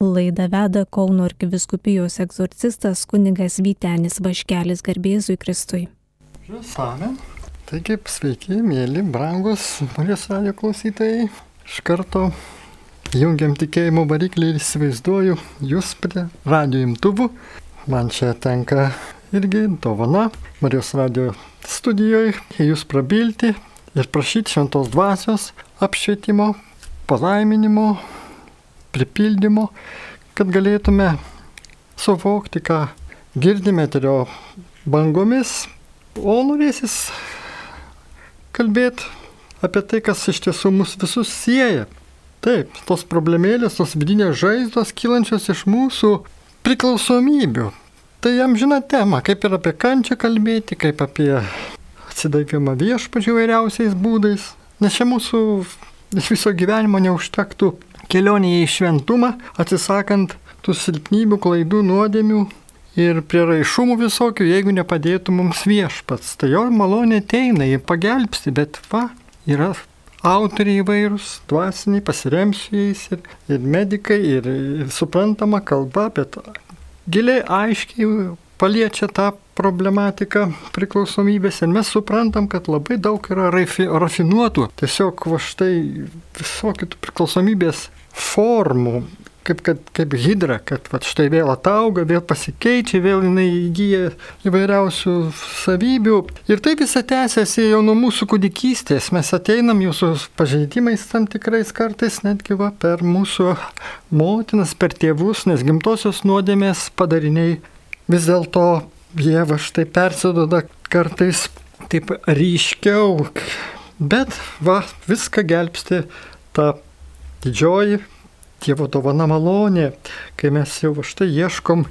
Laidą veda Kauno arkiviskupijos egzorcistas kunigas Vytenis Vaškelis garbėzui Kristui. Amen. Taigi, sveiki, mėly, brangus Marijos radio klausytojai. Iš karto jungiam tikėjimo variklį ir įsivaizduoju jūs prie radio imtuvų. Man čia tenka irgi dovana Marijos radio studijoje jūs prabilti ir prašyti šventos dvasios apšvietimo, palaiminimo, pripildymo, kad galėtume suvokti, ką girdime terio bangomis, o norėsis kalbėti apie tai, kas iš tiesų mus visus sieja. Taip, tos problemėlės, tos vidinės žaizdos kylančios iš mūsų priklausomybių. Tai jam žino tema, kaip ir apie kančią kalbėti, kaip apie atsidavimą viešpačių vairiausiais būdais. Nes čia mūsų viso gyvenimo neužtektų kelionėje į šventumą, atsisakant tų silpnybių, klaidų, nuodėmių ir prieraišumų visokių, jeigu nepadėtų mums viešpats. Tai jo malonė ateina, jie pagelbsti, bet va, yra autoriai įvairūs, dvasiniai, pasiremsiu jais ir, ir medikai, ir, ir suprantama kalba, bet giliai aiškiai paliečia tą problematiką priklausomybės ir mes suprantam, kad labai daug yra rafi, rafinuotų, tiesiog va štai visokių priklausomybės formų, kaip, kad, kaip hidra, kad va, štai vėl atauga, vėl pasikeičia, vėl jinai įgyja įvairiausių savybių. Ir taip visą tęsiasi jau nuo mūsų kūdikystės. Mes ateinam jūsų pažeidimais tam tikrais kartais, netgi va, per mūsų motinas, per tėvus, nes gimtosios nuodėmės padariniai vis dėlto jie va štai persidoda kartais taip ryškiau. Bet va, viską gelbsti ta didžioji Dievo dovana malonė, kai mes jau štai ieškom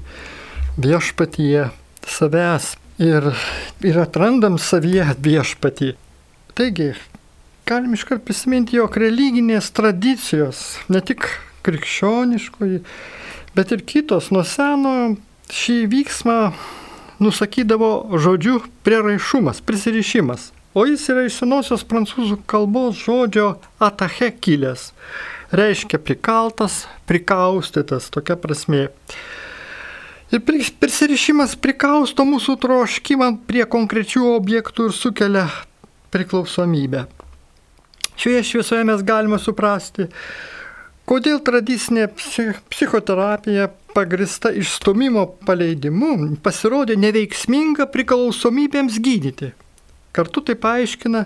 viešpatyje savęs ir, ir atrandam savyje viešpatį. Taigi, galim iškart prisiminti, jog religinės tradicijos, ne tik krikščioniškoji, bet ir kitos nuo seno šį vyksmą nusakydavo žodžiu prieraišumas, prisirišimas. O jis yra iš senosios prancūzų kalbos žodžio atache kilęs reiškia prikaltas, prikaustytas, tokia prasme. Ir prisirišimas prikausto mūsų troškimą prie konkrečių objektų ir sukelia priklausomybę. Šioje šviesoje mes galime suprasti, kodėl tradicinė psichoterapija pagrista išstumimo paleidimu pasirodė neveiksminga priklausomybėms gydyti. Kartu tai paaiškina,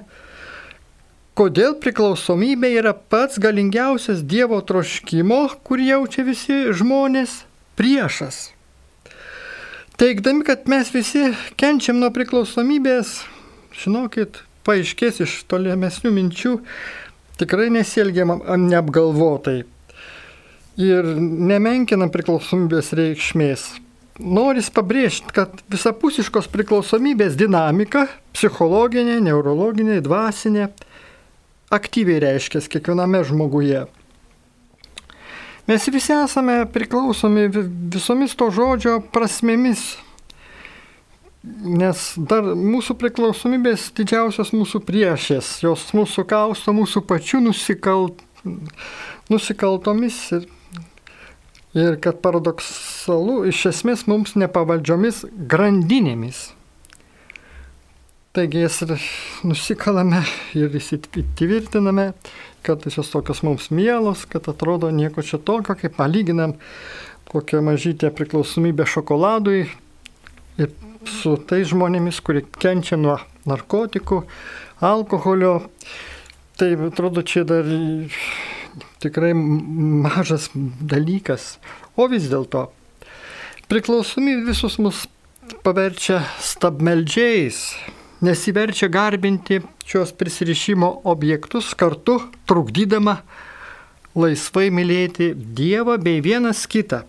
kodėl priklausomybė yra pats galingiausias Dievo troškimo, kurį jaučia visi žmonės, priešas. Teikdami, kad mes visi kenčiam nuo priklausomybės, žinokit, paaiškės iš tolimesnių minčių, tikrai nesielgiam neapgalvotai ir nemenkinam priklausomybės reikšmės. Noris pabrėžti, kad visapusiškos priklausomybės dinamika - psichologinė, neurologinė, dvasinė aktyviai reiškia kiekviename žmoguje. Mes visi esame priklausomi visomis to žodžio prasmėmis, nes dar mūsų priklausomybės didžiausios mūsų priešės, jos mūsų kausto mūsų pačių nusikalt, nusikaltomis ir, ir kad paradoksalu, iš esmės mums nepavaldžiomis grandinėmis. Taigi jas nusikalame ir įsitvirtiname, kad jos tokios mums mielos, kad atrodo nieko čia tokio, kaip palyginam kokią mažytę priklausomybę šokoladui ir su tais žmonėmis, kurie kenčia nuo narkotikų, alkoholio. Tai atrodo čia dar tikrai mažas dalykas. O vis dėlto priklausomybė visus mus paverčia stabmeldžiais nesiverčia garbinti šios prisirišimo objektus kartu trukdydama laisvai mylėti Dievą bei vienas kitą.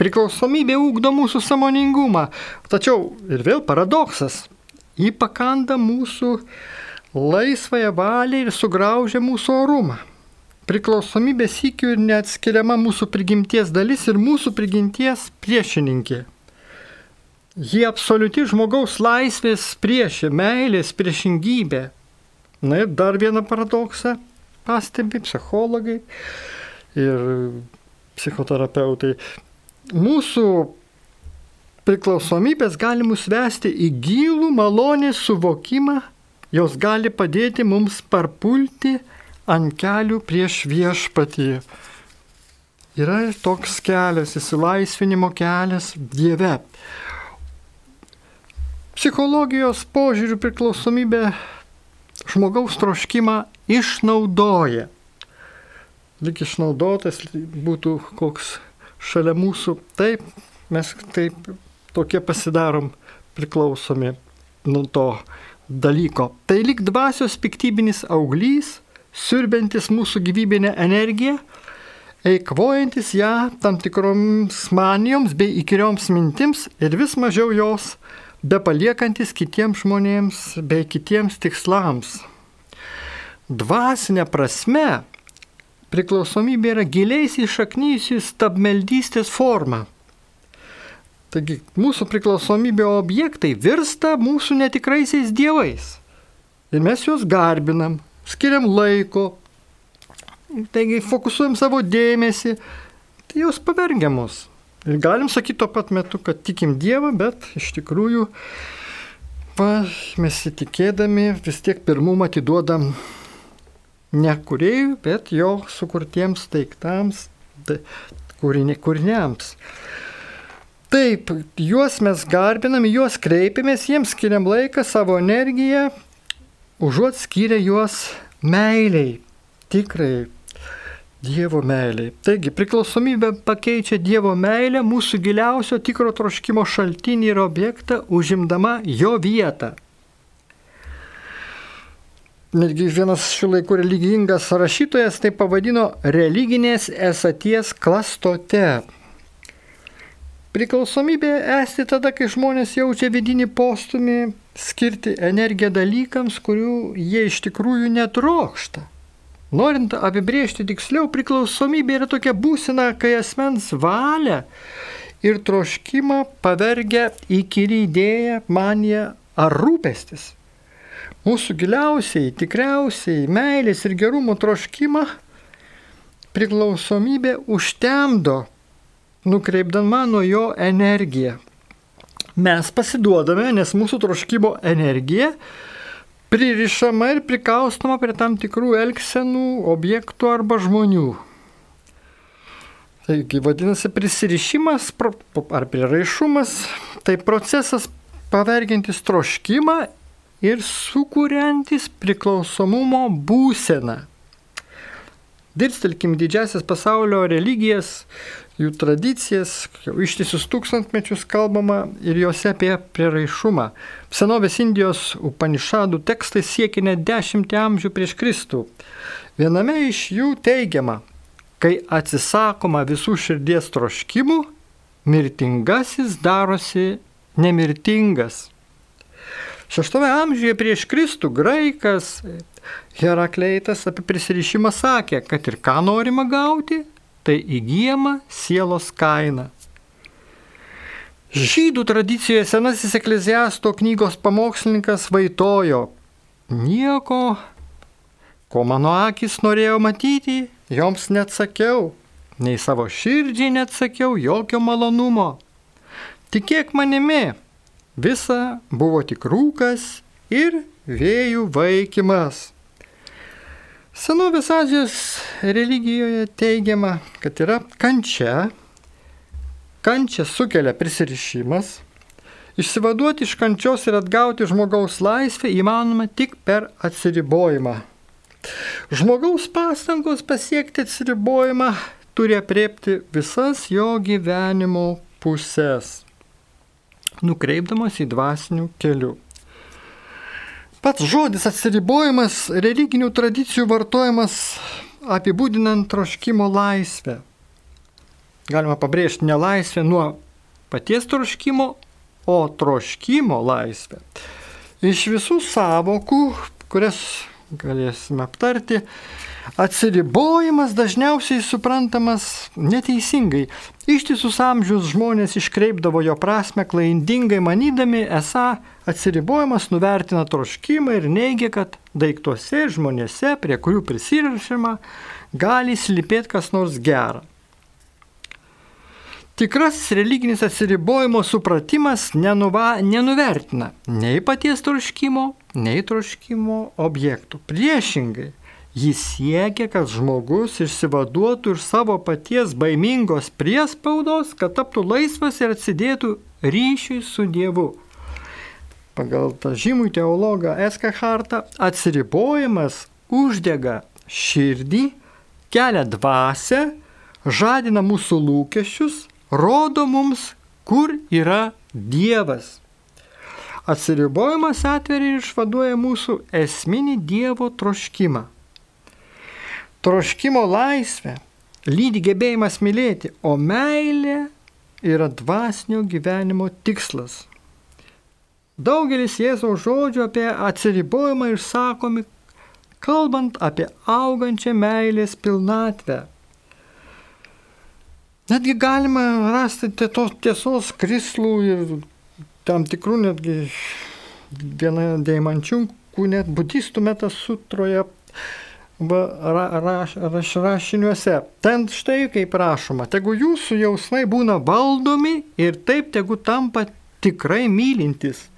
Priklausomybė ūkdo mūsų samoningumą, tačiau ir vėl paradoksas. Ji pakanda mūsų laisvąją valią ir sugraužia mūsų orumą. Priklausomybė sėkių ir neatskiriama mūsų prigimties dalis ir mūsų prigimties priešininkė. Jie absoliuti žmogaus laisvės priešė, meilės priešingybė. Na ir dar vieną paradoksą pastebi psichologai ir psichoterapeutai. Mūsų priklausomybės gali mus vesti į gilų malonės suvokimą, jos gali padėti mums parpulti ant kelių prieš viešpatį. Yra toks kelias, įsilaisvinimo kelias Dieve. Psichologijos požiūrių priklausomybė žmogaus troškimą išnaudoja. Lik išnaudotas būtų koks šalia mūsų. Taip, mes taip tokie pasidarom priklausomi nuo to dalyko. Tai lik dvasios piktybinis auglys, siurbintis mūsų gyvybinę energiją, eikvojantis ją tam tikroms manijoms bei įkirioms mintims ir vis mažiau jos be paliekantis kitiems žmonėms bei kitiems tikslams. Dvasinė prasme priklausomybė yra giliai įšaknyjusi stabmeldystės forma. Taigi mūsų priklausomybė objektai virsta mūsų netikraisiais dievais. Ir mes juos garbinam, skiriam laiko, taigi fokusuojam savo dėmesį, tai jos pavergiamos. Ir galim sakyti tuo pat metu, kad tikim Dievą, bet iš tikrųjų va, mes įtikėdami vis tiek pirmumą atiduodam ne kuriejui, bet jo sukurtiems daiktams, kūrinė, kūriniams. Taip, juos mes garbinam, juos kreipiamės, jiems skiriam laiką, savo energiją, užuot skyrę juos meiliai, tikrai Dievo meiliai. Taigi priklausomybė pakeičia Dievo meilę, mūsų giliausio tikro troškimo šaltinį ir objektą, užimdama jo vietą. Netgi vienas šių laikų religingas rašytojas tai pavadino religinės esaties klastote. Priklausomybė esti tada, kai žmonės jaučia vidinį postumį skirti energiją dalykams, kurių jie iš tikrųjų netrokšta. Norint apibriežti tiksliau, priklausomybė yra tokia būsena, kai asmens valia ir troškimą pavergia įkyri idėja, manija ar rūpestis. Mūsų giliausiai, tikriausiai meilės ir gerumo troškimą priklausomybė užtemdo, nukreipdama nuo jo energiją. Mes pasiduodame, nes mūsų troškimo energija pririšama ir prikaustoma prie tam tikrų elgsenų, objektų arba žmonių. Taigi vadinasi prisirišimas ar priraišumas, tai procesas pavergiantis troškimą ir sukūriantis priklausomumo būseną. Dirstelkim didžiasias pasaulio religijas, jų tradicijas, ištisus tūkstantmečius kalbama ir juose apie prieraišumą. Senovės Indijos Upanišadų tekstai siekia net dešimtį amžių prieš Kristų. Viename iš jų teigiama, kai atsisakoma visų širdies troškimų, mirtingasis darosi nemirtingas. Šeštame amžiuje prieš Kristų graikas Herakleitas apie prisirišimą sakė, kad ir ką norima gauti, tai įgyjama sielos kaina. Žydų tradicijoje senasis ekleziasto knygos pamokslininkas vaitojo, nieko, ko mano akis norėjo matyti, joms neatsakiau, nei savo širdžiai neatsakiau jokio malonumo. Tikėk manimi, visa buvo tik rūkas ir vėjų vaikimas. Senovės Azijos religijoje teigiama, kad yra kančia, kančia sukelia prisirišimas, išsivaduoti iš kančios ir atgauti žmogaus laisvę įmanoma tik per atsiribojimą. Žmogaus pastangos pasiekti atsiribojimą turi apriepti visas jo gyvenimo pusės, nukreipdamas į dvasinių kelių. Pats žodis atsiribojimas religinių tradicijų vartojamas apibūdinant troškimo laisvę. Galima pabrėžti ne laisvę nuo paties troškimo, o troškimo laisvę. Iš visų savokų, kurias galėsime aptarti, Atsiribojimas dažniausiai suprantamas neteisingai. Ištisus amžius žmonės iškreipdavo jo prasme klaidingai manydami, esą atsiribojimas nuvertina troškimą ir neigia, kad daiktuose ir žmonėse, prie kurių prisirašyma, gali slipėti kas nors gera. Tikrasis religinis atsiribojimo supratimas nenuva, nenuvertina nei paties troškimo, nei troškimo objektų. Priešingai, jis siekia, kad žmogus išsivaduotų iš savo paties baimingos priespaudos, kad taptų laisvas ir atsidėtų ryšiui su Dievu. Pagal tą žymų teologą Eskachartą atsiribojimas uždega širdį, kelia dvasę, žadina mūsų lūkesčius, rodo mums, kur yra Dievas. Atsiribojimas atveria ir išvaduoja mūsų esminį Dievo troškimą. Troškimo laisvė lydi gebėjimas mylėti, o meilė yra dvasinio gyvenimo tikslas. Daugelis Jėzaus žodžių apie atsiribojimą išsakomi, kalbant apie augančią meilės pilnatvę. Netgi galima rasti tos tiesos krislų ir tam tikrų netgi viena deimančiunkų net budistų metas sutroje ra, raš, raš, rašiniuose. Ten štai kaip rašoma, tegu jūsų jausmai būna valdomi ir taip tegu tampa tikrai mylintis.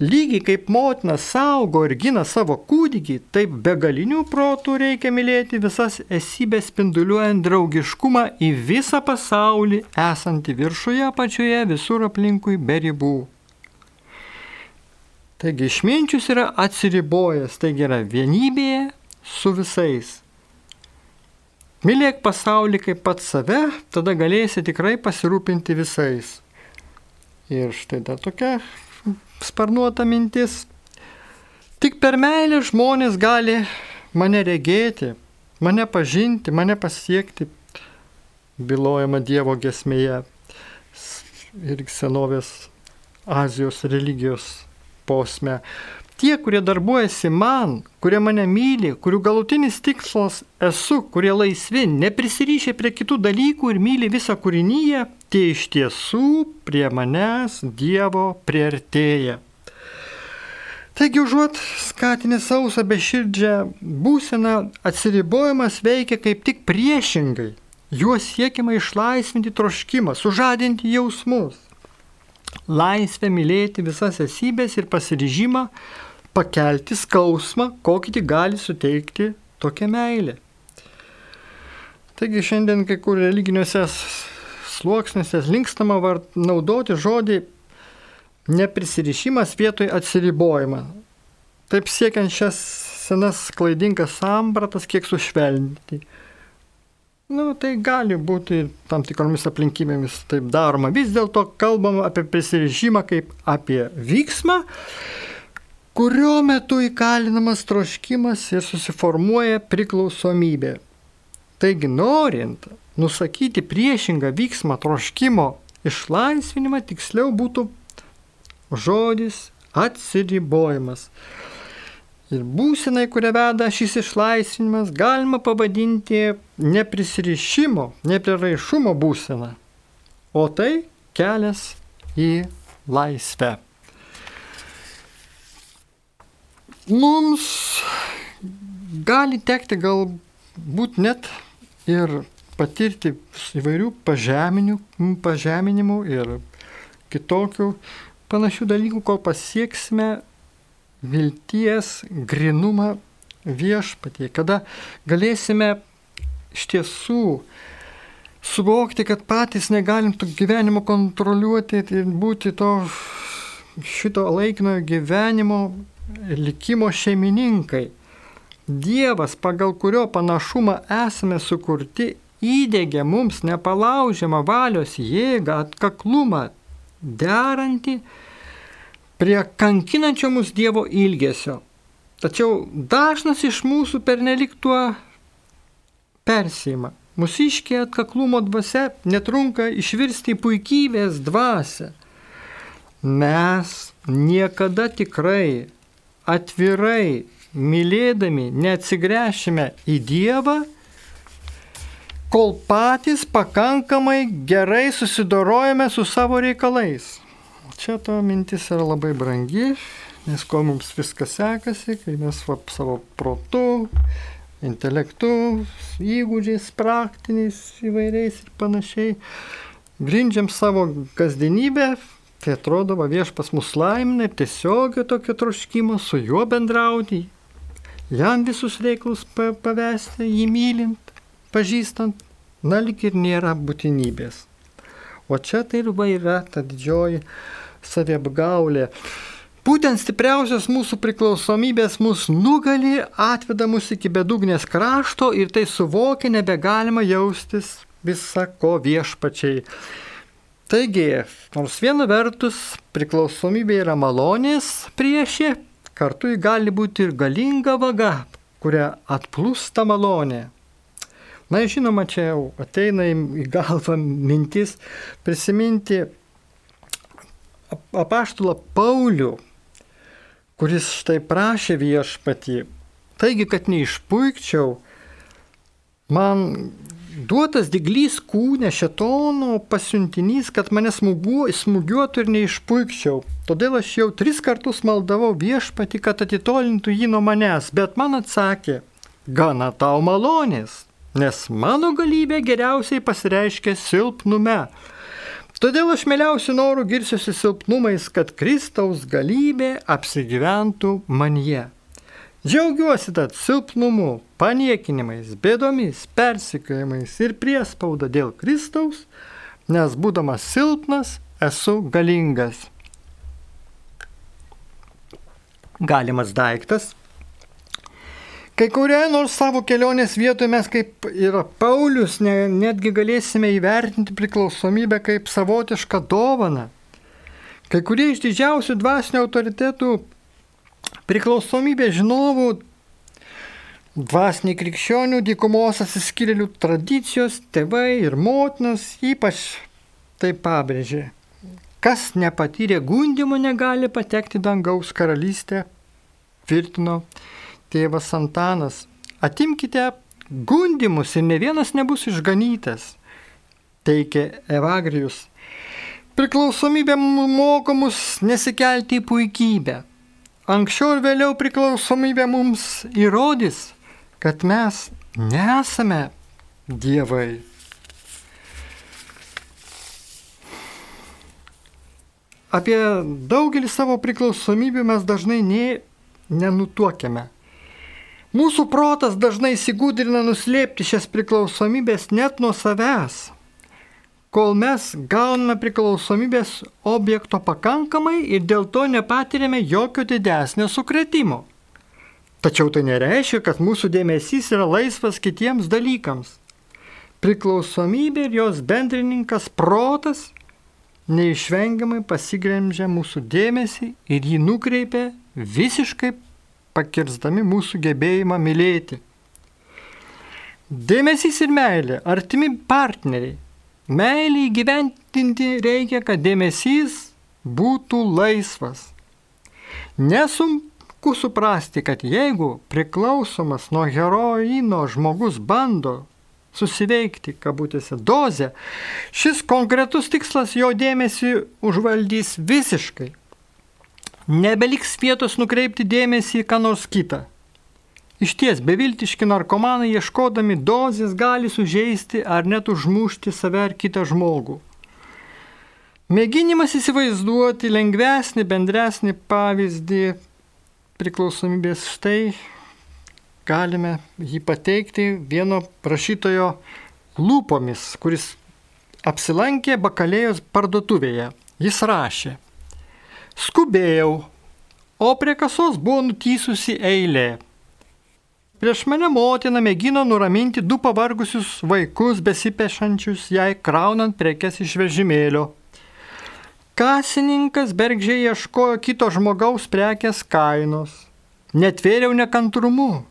Lygiai kaip motina saugo ir gina savo kūdikį, taip begalinių protų reikia mylėti visas esybės spinduliuojant draugiškumą į visą pasaulį, esantį viršuje, apačioje, visur aplinkui be ribų. Taigi išminčius yra atsiribojęs, taigi yra vienybėje su visais. Mylėk pasaulį kaip pat save, tada galėsi tikrai pasirūpinti visais. Ir štai dar tokia sparnuota mintis. Tik per meilę žmonės gali mane regėti, mane pažinti, mane pasiekti, bilojama Dievo gesmėje ir senovės Azijos religijos posme. Tie, kurie darbuojasi man, kurie mane myli, kurių galutinis tikslas esu, kurie laisvi, neprisirišę prie kitų dalykų ir myli visą kūrinyje, tie iš tiesų prie manęs Dievo priartėja. Taigi užuot skatinę sausą beširdžią būseną, atsiribojimas veikia kaip tik priešingai. Juos siekiama išlaisvinti troškimą, sužadinti jausmus. Laisvę mylėti visas esybės ir pasiryžimą pakelti skausmą, kokį tik gali suteikti tokia meilė. Taigi šiandien kai kur religiniuose sluoksniuose linkstama naudoti žodį neprisirišimas vietoj atsiribojimą. Taip siekiant šias senas klaidingas sampratas kiek sušvelninti. Nu, tai gali būti tam tikromis aplinkybėmis taip daroma. Vis dėlto kalbama apie prisirišimą kaip apie vyksmą, kurio metu įkalinamas troškimas ir susiformuoja priklausomybė. Taigi norint nusakyti priešingą vyksmą troškimo išlaisvinimą, tiksliau būtų žodis atsiribojimas. Ir būsenai, kurią veda šis išlaisvinimas, galima pavadinti neprisirišimo, nepriraišumo būseną. O tai kelias į laisvę. Mums gali tekti galbūt net ir patirti įvairių pažeminimų ir kitokių panašių dalykų, kol pasieksime vilties grinumą viešpatie, kada galėsime iš tiesų suvokti, kad patys negalim to gyvenimo kontroliuoti ir būti to šito laikinojo gyvenimo likimo šeimininkai. Dievas, pagal kurio panašumą esame sukurti, įdėgė mums nepalaužiamą valios jėgą, atkaklumą, derantį prie kankinančio mus Dievo ilgesio. Tačiau dažnas iš mūsų pernelik tuo persima. Mūsiškė atkaklumo dvasia netrunka išvirsti į puikybės dvasę. Mes niekada tikrai atvirai mylėdami neatsigręšime į Dievą, kol patys pakankamai gerai susidorojame su savo reikalais. Čia to mintis yra labai brangi, nes ko mums viskas sekasi, kai mes va, savo protu, intelektu, įgūdžiais praktiniais įvairiais ir panašiai grindžiam savo kasdienybę, tai atrodo, va viešpas mus laimina ir tiesiog tokio troškimo su juo bendrauti, jam visus reikalus pavesti, jį mylint, pažįstant, na lik ir nėra būtinybės. O čia tai ir va yra ta didžioji saviapgaulė. Būtent stipriausios mūsų priklausomybės mus nugali, atveda mus iki bedugnės krašto ir tai suvokia nebegalima jaustis visako viešpačiai. Taigi, nors viena vertus priklausomybė yra malonės priešė, kartu ji gali būti ir galinga vaga, kuria atplūsta malonė. Na, žinoma, čia jau ateina į galvą mintis prisiminti apaštulą Paulių, kuris štai prašė viešpatį. Taigi, kad neišpuikčiau, man duotas diglys kūne šetono pasiuntinys, kad mane smugu, smūgiuotų ir neišpuikčiau. Todėl aš jau tris kartus maldavau viešpatį, kad atitolintų jį nuo manęs, bet man atsakė, gana tau malonės, nes mano galybė geriausiai pasireiškia silpnume. Todėl aš mieliausiu noru girsiuosi silpnumais, kad Kristaus galybė apsigyventų manyje. Džiaugiuosi tad silpnumu, paniekinimais, bėdomis, persikėjimais ir priespauda dėl Kristaus, nes būdamas silpnas esu galingas. Galimas daiktas Kai kurioje nors savo kelionės vietoje mes kaip ir Paulius ne, netgi galėsime įvertinti priklausomybę kaip savotišką dovaną. Kai kurie iš didžiausių dvasinio autoritetų priklausomybė žinovų dvasiniai krikščionių dykumos atsiskyrėlių tradicijos, tėvai ir motinas ypač tai pabrėžė. Kas nepatyrė gundimo negali patekti dangaus karalystę, tvirtino tėvas Antanas, atimkite gundimus ir ne vienas nebus išganytas, teikė Evagrijus. Priklausomybė moko mus nesikelti į puikybę. Anksčiau ir vėliau priklausomybė mums įrodys, kad mes nesame dievai. Apie daugelį savo priklausomybių mes dažnai nė nenutuokiame. Mūsų protas dažnai įsigūdrina nuslėpti šias priklausomybės net nuo savęs, kol mes gauname priklausomybės objekto pakankamai ir dėl to nepatiriame jokio didesnio sukretimo. Tačiau tai nereiškia, kad mūsų dėmesys yra laisvas kitiems dalykams. Priklausomybė ir jos bendrininkas protas neišvengiamai pasigremžia mūsų dėmesį ir jį nukreipia visiškai pakirstami mūsų gebėjimą mylėti. Dėmesys ir meilė, artimi partneriai. Meilį įgyventinti reikia, kad dėmesys būtų laisvas. Nesunku suprasti, kad jeigu priklausomas nuo heroino žmogus bando susiveikti, kabutėse, dozę, šis konkretus tikslas jo dėmesį užvaldys visiškai nebeliks vietos nukreipti dėmesį į ką nors kitą. Iš ties, beviltiški narkomanai ieškodami dozės gali sužeisti ar net užmušti save ar kitą žmogų. Mėginimas įsivaizduoti lengvesnį, bendresnį pavyzdį priklausomybės štai galime jį pateikti vieno prašytojo lūpomis, kuris apsilankė bakalėjos parduotuvėje. Jis rašė, Skubėjau, o prie kasos buvo nutysusi eilė. Prieš mane motina mėgino nuraminti du pavargusius vaikus besipešančius jai kraunant prekes iš vežimėlio. Kasininkas bergžiai ieškojo kito žmogaus prekės kainos. Netvėriau nekantrumu.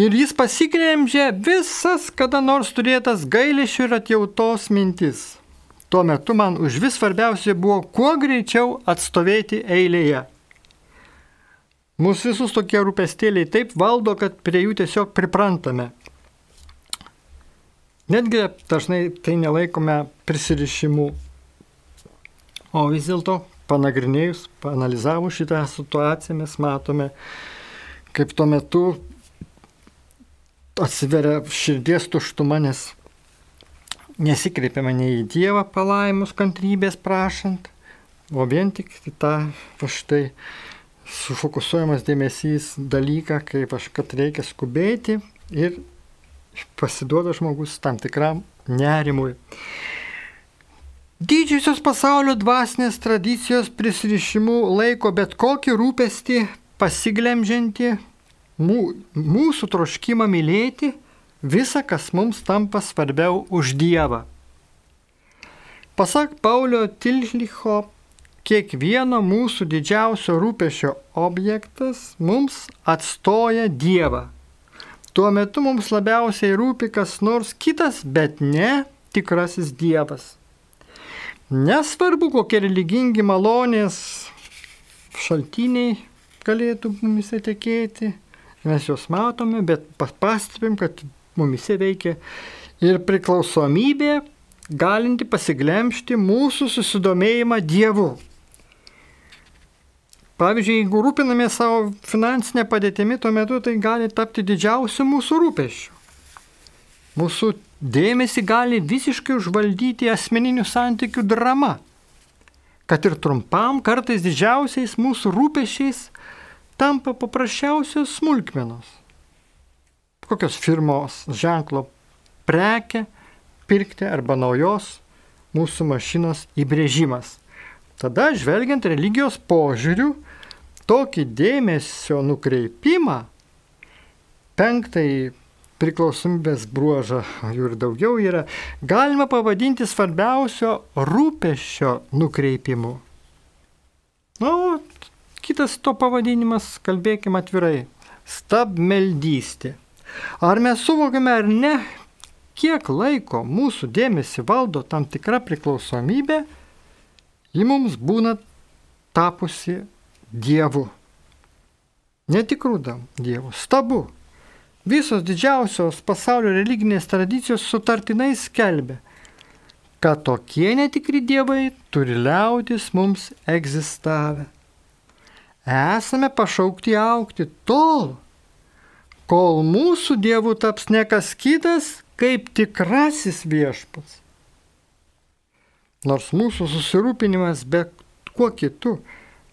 Ir jis pasigrėmžė visas kada nors turėtas gailėšių ir atjautos mintis. Tuo metu man už vis svarbiausia buvo kuo greičiau atstovėti eilėje. Mūsų visus tokie rūpestėliai taip valdo, kad prie jų tiesiog priprantame. Netgi dažnai tai nelaikome prisirišimu. O vis dėlto, panagrinėjus, panalizavus šitą situaciją, mes matome, kaip tuo metu atsiveria širdies tuštuma, nes nesikreipiama nei į Dievą palaimus kantrybės prašant, o vien tik į tą va štai sufokusuojamas dėmesys dalyką, kaip aš, kad reikia skubėti ir pasiduoda žmogus tam tikram nerimui. Didžiosios pasaulio dvasinės tradicijos prisirišimu laiko bet kokį rūpestį pasiglemžianti mūsų troškimą mylėti visą, kas mums tampa svarbiau už Dievą. Pasak Paulio Tilžlicho, kiekvieno mūsų didžiausio rūpešio objektas mums atstoja Dievą. Tuo metu mums labiausiai rūpi kas nors kitas, bet ne tikrasis Dievas. Nesvarbu, kokie religingi malonės šaltiniai galėtų mumise tekėti, mes juos matome, bet pastebim, kad mumise veikia ir priklausomybė galinti pasiglemšti mūsų susidomėjimą Dievu. Pavyzdžiui, jeigu rūpiname savo finansinę padėtimi, tuo metu tai gali tapti didžiausiu mūsų rūpešiu. Mūsų dėmesį gali visiškai užvaldyti asmeninių santykių drama. Kad ir trumpam, kartais didžiausiais mūsų rūpešiais tampa paprasčiausios smulkmenos. Kokios firmos ženklo prekia pirkti arba naujos mūsų mašinos įbrėžimas. Tada, žvelgiant religijos požiūrių, tokį dėmesio nukreipimą, penktąjį priklausomybės bruožą, jų ir daugiau yra, galima pavadinti svarbiausio rūpešio nukreipimu. Na, nu, kitas to pavadinimas, kalbėkime atvirai, stabmeldystė. Ar mes suvokiame ar ne, kiek laiko mūsų dėmesį valdo tam tikra priklausomybė, ji mums būna tapusi Dievu. Netikrų Dievu, stabu. Visos didžiausios pasaulio religinės tradicijos sutartinai skelbia, kad tokie netikri dievai turi liautis mums egzistavę. Esame pašaukti aukti tol, kol mūsų dievų taps nekas kitas kaip tikrasis viešpats. Nors mūsų susirūpinimas be kuo kitu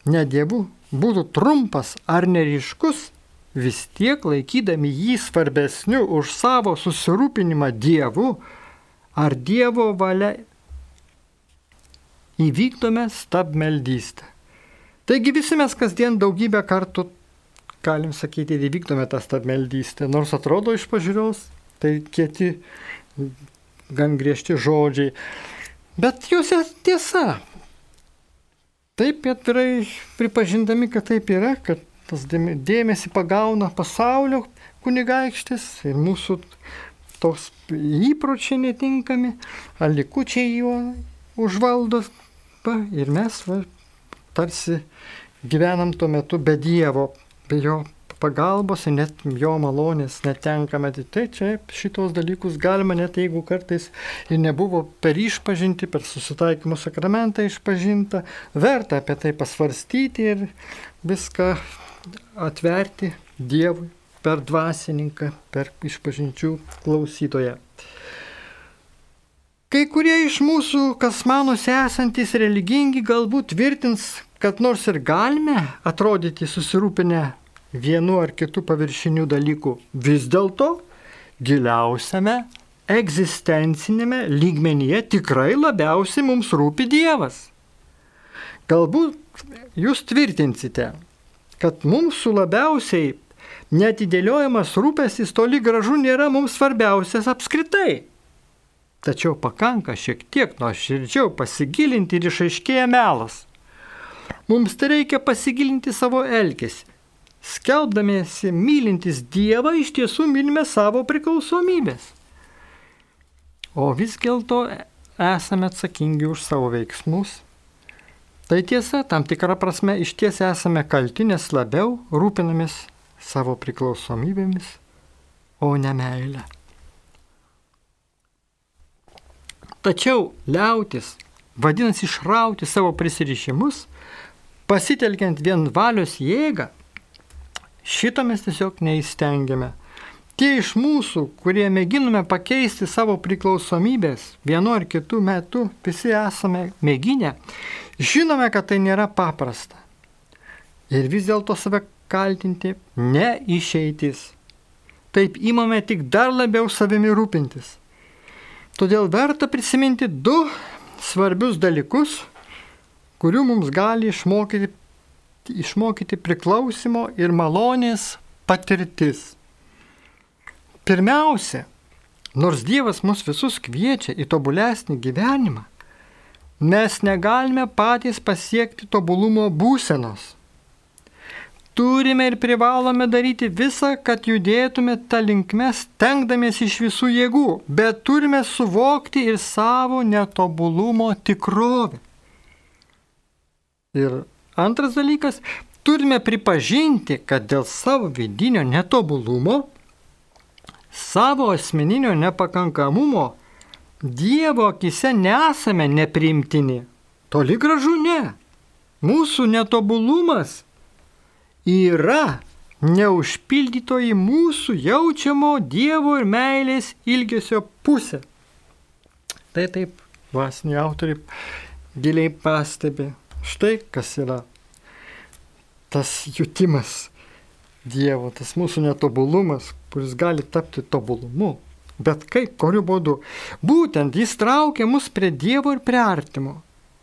ne Dievu būtų trumpas ar neriškus, vis tiek laikydami jį svarbesniu už savo susirūpinimą Dievu ar Dievo valia įvykdome stabmeldystę. Taigi visi mes kasdien daugybę kartų, galim sakyti, įvykdome tą stabmeldystę, nors atrodo iš pažiūros, tai kieti, gan griežti žodžiai, bet jūs tiesa, Taip atvirai pripažindami, kad taip yra, kad tas dėmesį pagauna pasaulio kunigaikštis ir mūsų tos įpročiai netinkami, ar likučiai juo užvaldo. Va, ir mes va, tarsi gyvenam tuo metu be Dievo, be jo pagalbos net jo malonės netenkame. Tai čia šitos dalykus galima net jeigu kartais ir nebuvo per išpažinti, per susitaikymo sakramentą išpažinta, verta apie tai pasvarstyti ir viską atverti Dievui per dvasininką, per išpažinčių klausytoją. Kai kurie iš mūsų, kas manosi esantis religingi, galbūt tvirtins, kad nors ir galime atrodyti susirūpinę vienu ar kitu paviršiniu dalyku. Vis dėlto giliausiame egzistencinėme lygmenyje tikrai labiausiai mums rūpi Dievas. Galbūt jūs tvirtinsite, kad mūsų labiausiai netidėliojamas rūpestis toli gražu nėra mums svarbiausias apskritai. Tačiau pakanka šiek tiek nuoširdžiau pasigilinti ir išaiškėja melas. Mums tai reikia pasigilinti savo elgesį skelbdamiesi mylintis Dievą, iš tiesų mylime savo priklausomybės. O vis dėlto esame atsakingi už savo veiksmus. Tai tiesa, tam tikrą prasme iš ties esame kalti, nes labiau rūpinamės savo priklausomybėmis, o ne meilę. Tačiau liautis, vadinasi išrauti savo prisirišimus, pasitelkiant vien valios jėgą, Šito mes tiesiog neįstengiame. Tie iš mūsų, kurie mėginame pakeisti savo priklausomybės vienu ar kitu metu, visi esame mėginę, žinome, kad tai nėra paprasta. Ir vis dėlto save kaltinti ne išeitis. Taip įmame tik dar labiau savimi rūpintis. Todėl verta prisiminti du svarbius dalykus, kurių mums gali išmokyti, išmokyti priklausimo ir malonės patirtis. Pirmiausia, nors Dievas mus visus kviečia į tobulesnį gyvenimą, mes negalime patys pasiekti tobulumo būsenos. Turime ir privalome daryti visą, kad judėtume tą linkmę, stengdamiesi iš visų jėgų, bet turime suvokti ir savo netobulumo tikrovę. Ir antras dalykas, turime pripažinti, kad dėl savo vidinio netobulumo, savo asmeninio nepakankamumo, Dievo akise nesame nepriimtini. Toli gražu ne. Mūsų netobulumas yra neužpildytoji mūsų jaučiamo Dievo ir meilės ilgesio pusė. Tai taip, vasiniai autoriai giliai pastebi. Štai kas yra tas jutimas Dievo, tas mūsų netobulumas, kuris gali tapti tobulumu. Bet kaip, kuriu būdu? Būtent jis traukia mus prie Dievo ir prie artimo.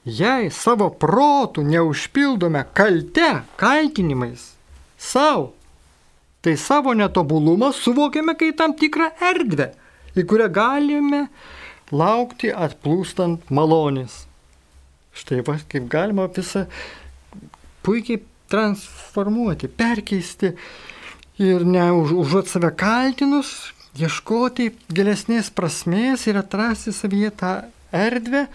Jei savo protų neužpildome kalte, kaltinimais, savo, tai savo netobulumą suvokiame kaip tam tikrą erdvę, į kurią galime laukti atplūstant malonės. Štai va, kaip galima visą puikiai transformuoti, perkeisti ir ne už, užuot save kaltinus, ieškoti gilesnės prasmės ir atrasti savyje tą erdvę,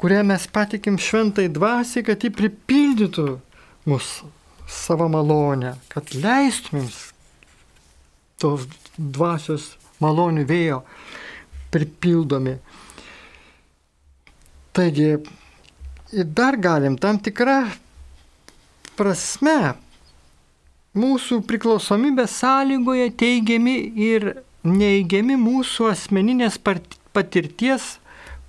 kurią mes patikim šventai dvasiai, kad ji pripildytų mūsų savo malonę, kad leistumėm tos dvasios malonių vėjo pripildomi. Taigi, dar galim tam tikrą prasme mūsų priklausomybė sąlygoje teigiami ir neįgiami mūsų asmeninės patirties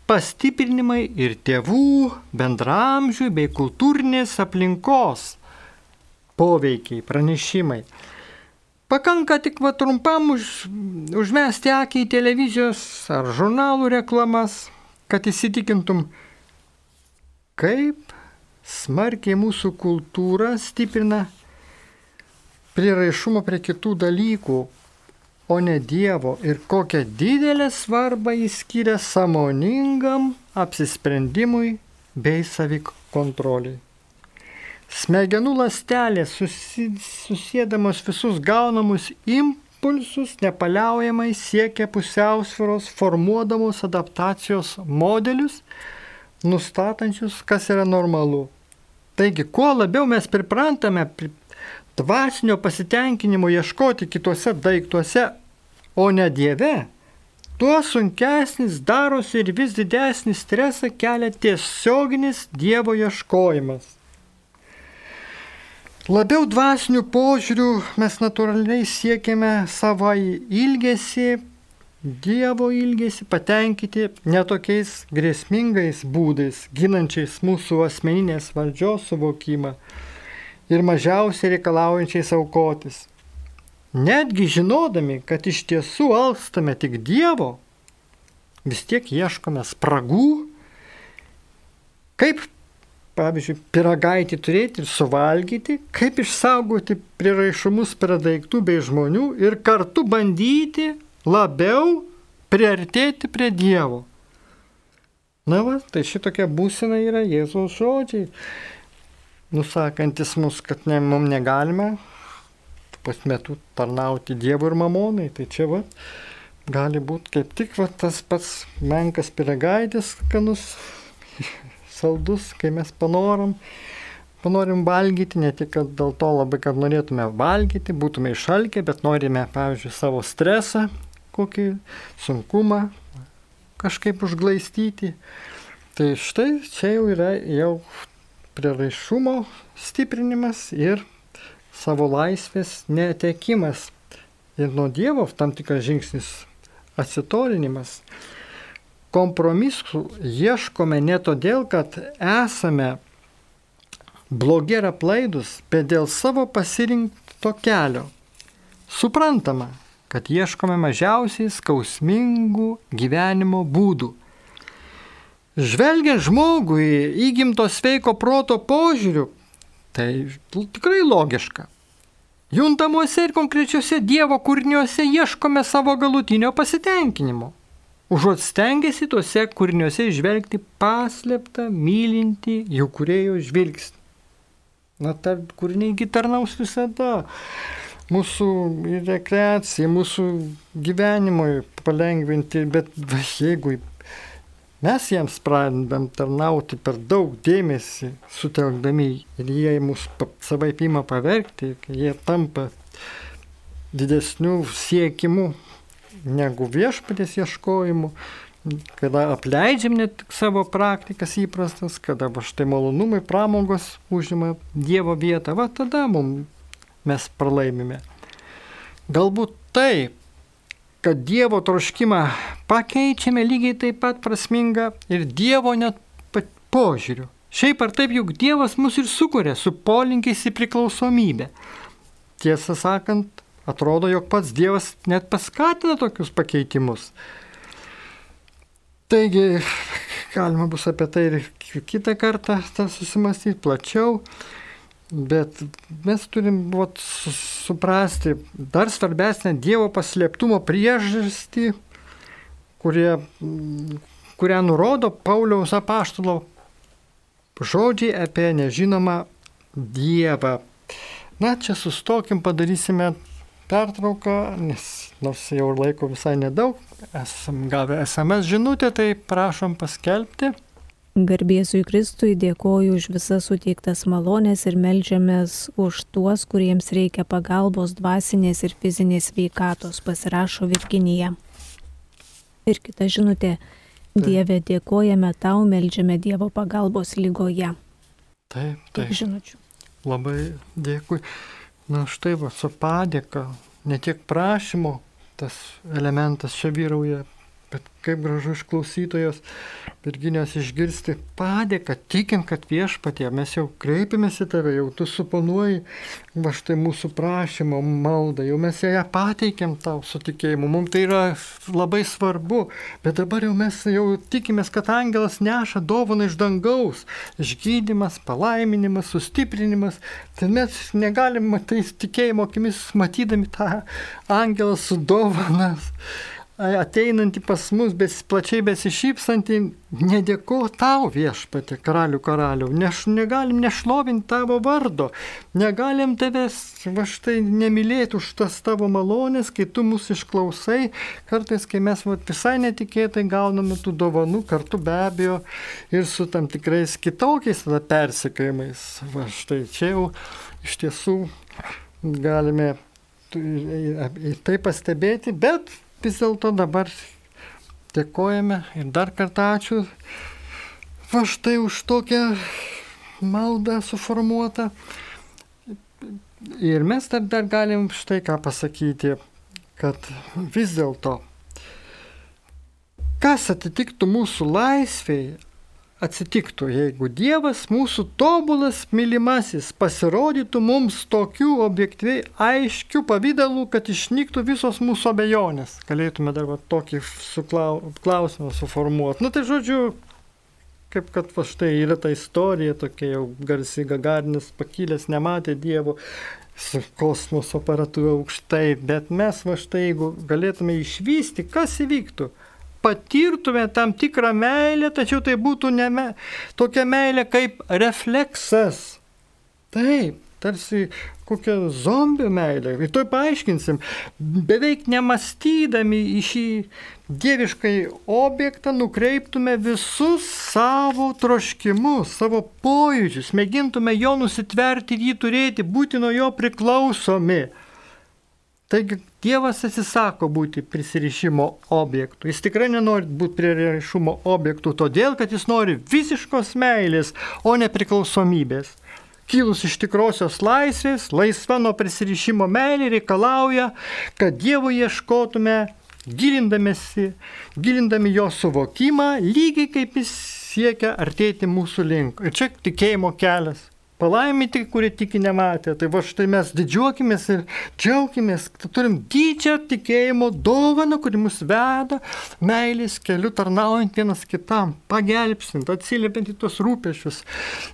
pastiprinimai ir tėvų, bendramžių bei kultūrinės aplinkos poveikiai, pranešimai. Pakanka tik va trumpam už, užmesti akį į televizijos ar žurnalų reklamas, kad įsitikintum, kaip smarkiai mūsų kultūra stiprina priraišumą prie kitų dalykų, o ne Dievo ir kokią didelę svarbą jis skiria samoningam apsisprendimui bei savikontroliai. Smegenų lastelės susėdamos visus gaunamus impulsus nepaliaujamai siekia pusiausvėros, formuodamos adaptacijos modelius, nustatančius, kas yra normalu. Taigi, kuo labiau mes priprantame dvasinio pasitenkinimo ieškoti kitose daiktuose, o ne Dieve, tuo sunkesnis darosi ir vis didesnį stresą kelia tiesioginis Dievo ieškojimas. Labiau dvasinių požiūrių mes natūraliai siekiame savo ilgesį, Dievo ilgesį patenkinti netokiais grėsmingais būdais, ginančiais mūsų asmeninės valdžios suvokimą ir mažiausiai reikalaujančiais aukotis. Netgi žinodami, kad iš tiesų alstame tik Dievo, vis tiek ieškome spragų, kaip, pavyzdžiui, piragaitį turėti ir suvalgyti, kaip išsaugoti priraišumus prie daiktų bei žmonių ir kartu bandyti labiau priartėti prie Dievo. Na va, tai šitokia būsena yra Jėzaus žodžiai, nusakantis mus, kad ne, mums negalime pas metu tarnauti Dievui ir mamonai. Tai čia va, gali būti kaip tik va, tas pats menkas piregaitis, skanus, saldus, kai mes panoram. Panorim valgyti, ne tik dėl to labai, kad norėtume valgyti, būtume išalkę, bet norime, pavyzdžiui, savo stresą kokį sunkumą kažkaip užglaistyti. Tai štai čia jau yra jau prieraišumo stiprinimas ir savo laisvės netekimas ir nuo Dievo tam tikras žingsnis atsitolinimas. Kompromisų ieškome ne todėl, kad esame blogi ir aplaidus, bet dėl savo pasirinkto kelio. Suprantama, kad ieškome mažiausiai skausmingų gyvenimo būdų. Žvelgiant žmogui įgimto sveiko proto požiūriu, tai tikrai logiška. Juntamuose ir konkrečiuose Dievo kūriniuose ieškome savo galutinio pasitenkinimo. Užuot stengiasi tuose kūriniuose išvelgti paslėptą, mylinti jų kurėjo žvilgsnį. Na, ta kūriniai tarnaus visada. Mūsų rekreacijai, mūsų gyvenimui palengvinti, bet va, jeigu mes jiems pradedam tarnauti per daug dėmesį, sutelkdami ir jie mus savai ima pavergti, jie tampa didesnių siekimų negu viešpatės ieškojimu, kada apleidžiam net savo praktikas įprastas, kada štai malonumai, pramogos užima Dievo vietą, va tada mum, mes pralaimime. Galbūt tai, kad Dievo troškimą pakeičiame lygiai taip pat prasminga ir Dievo net požiūriu. Šiaip ar taip, juk Dievas mus ir sukuria su polinkiais į priklausomybę. Tiesą sakant, atrodo, jog pats Dievas net paskatina tokius pakeitimus. Taigi, galima bus apie tai ir kitą kartą susimastyti plačiau, bet mes turim vat, suprasti dar svarbesnę Dievo paslėptumo priežastį, kurie, kurią nurodo Pauliaus apaštalo žodžiai apie nežinomą Dievą. Na, čia sustokim, padarysime pertrauką, nes nors jau laiko visai nedaug, esam gavę SMS žinutę, tai prašom paskelbti. Garbėsui Kristui dėkoju už visas suteiktas malonės ir melžiamės už tuos, kuriems reikia pagalbos dvasinės ir fizinės veikatos, pasirašo Virginija. Ir kita žinutė, Dieve dėkojame tau, melžiame Dievo pagalbos lygoje. Taip, taip. Žinučių. Labai dėkui. Na štai va, su padėka, ne tiek prašymo tas elementas čia vyrauja, Bet kaip gražu iš klausytojos Virginijos išgirsti padėką, tikint, kad viešpatie, mes jau kreipiamės į tave, jau tu suponuoji va štai mūsų prašymą, maldą, jau mes ją pateikėm tau su tikėjimu, mums tai yra labai svarbu, bet dabar jau mes jau tikimės, kad angelas neša dovaną iš dangaus, išgydymas, palaiminimas, sustiprinimas, tai mes negalim tai tikėjimo akimis matydami tą angelą su dovanas ateinantį pas mus, bet plačiai besišypsantį, nedėko tau viešpatė, karalių karalių, neš, negalim nešlovinti tavo vardo, negalim tavęs va štai nemylėti už tas tavo malonės, kai tu mus išklausai, kartais, kai mes va, visai netikėtai gauname tų dovanų, kartu be abejo ir su tam tikrais kitokiais tada persikėjimais. Va štai čia jau iš tiesų galime tai pastebėti, bet vis dėlto dabar dėkojame ir dar kartą ačiū va štai už tokią maldą suformuotą. Ir mes dar, dar galim štai ką pasakyti, kad vis dėlto, kas atitiktų mūsų laisviai, atsitiktų, jeigu Dievas, mūsų tobulas mylimasis, pasirodytų mums tokių objektyviai aiškių pavydalų, kad išnyktų visos mūsų abejonės. Galėtume dar tokį klausimą suformuoti. Na tai žodžiu, kaip kad va štai yra ta istorija, tokia jau garsi Gagarinis pakilęs, nematė Dievo su kosmoso aparatu aukštai, bet mes va štai, jeigu galėtume išvysti, kas įvyktų patirtume tam tikrą meilę, tačiau tai būtų ne me, tokia meilė kaip refleksas. Taip, tarsi kokia zombių meilė. Ir to paaiškinsim. Beveik nemastydami į šį dieviškai objektą nukreiptume visus savo troškimus, savo pojūčius, mėgintume jo nusitverti ir jį turėti, būti nuo jo priklausomi. Taigi Dievas atsisako būti prisirišimo objektų. Jis tikrai nenori būti prieraišumo objektų, todėl kad jis nori visiškos meilės, o ne priklausomybės. kilus iš tikrosios laisvės, laisva nuo prisirišimo meilė reikalauja, kad Dievo ieškotume gilindamėsi, gilindami jo suvokimą, lygiai kaip jis siekia artėti mūsų link. Ir čia tikėjimo kelias. Palaiminti, kurie tiki nematė. Tai va štai mes didžiuokimės ir džiaugimės, kad turim didžią tikėjimo dovaną, kuri mus veda meilės keliu tarnaujant vienas kitam, pagelbstint, atsiliepiant į tos rūpešius,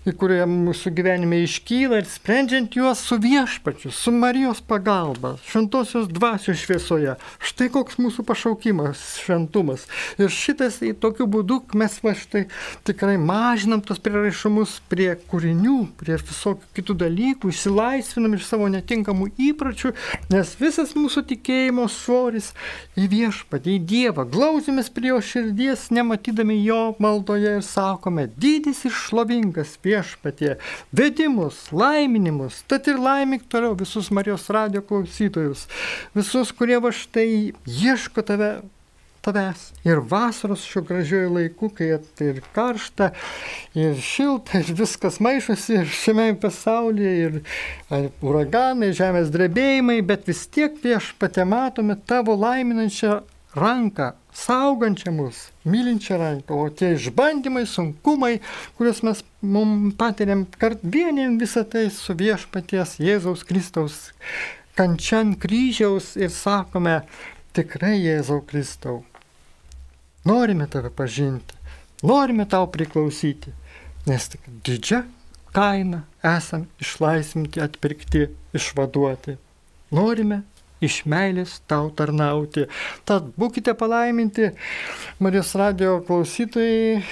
į kurie mūsų gyvenime iškyla ir sprendžiant juos su viešpačiu, su Marijos pagalba, šventosios dvasios šviesoje. Štai koks mūsų pašaukimas, šventumas. Ir šitas į tokiu būdu mes va štai tikrai mažinam tos prieraišumus prie kūrinių, prie ir visokių kitų dalykų, išsilaisvinam iš savo netinkamų įpročių, nes visas mūsų tikėjimo svoris į viešpatį, į Dievą, glausimės prie jo širdies, nematydami jo maldoje ir sakome, didis ir šlovingas viešpatie, vedimus, laiminimus, tad ir laimik toliau visus Marijos radio klausytojus, visus, kurie va štai ieško tave tavęs. Ir vasaros šiuo gražiuoju laiku, kai ir karšta, ir šilta, ir viskas maišosi šiame pasaulyje, ir uraganai, žemės drebėjimai, bet vis tiek prieš patę matome tavo laiminančią ranką, saugančią mus, mylinčią ranką, o tie išbandymai, sunkumai, kuriuos mes patiriam, kart vienim visą tai su viešpaties Jėzaus Kristaus kančian kryžiaus ir sakome, tikrai Jėzau Kristau, norime tave pažinti, norime tau priklausyti, nes tik didžia kaina esam išlaisvinti, atpirkti, išvaduoti. Norime iš meilės tau tarnauti. Tad būkite palaiminti, Marijos radio klausytojai.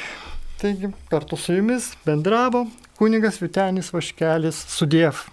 Taigi, kartu su jumis bendravo kunigas Vitenis Vaškelis Sudiev.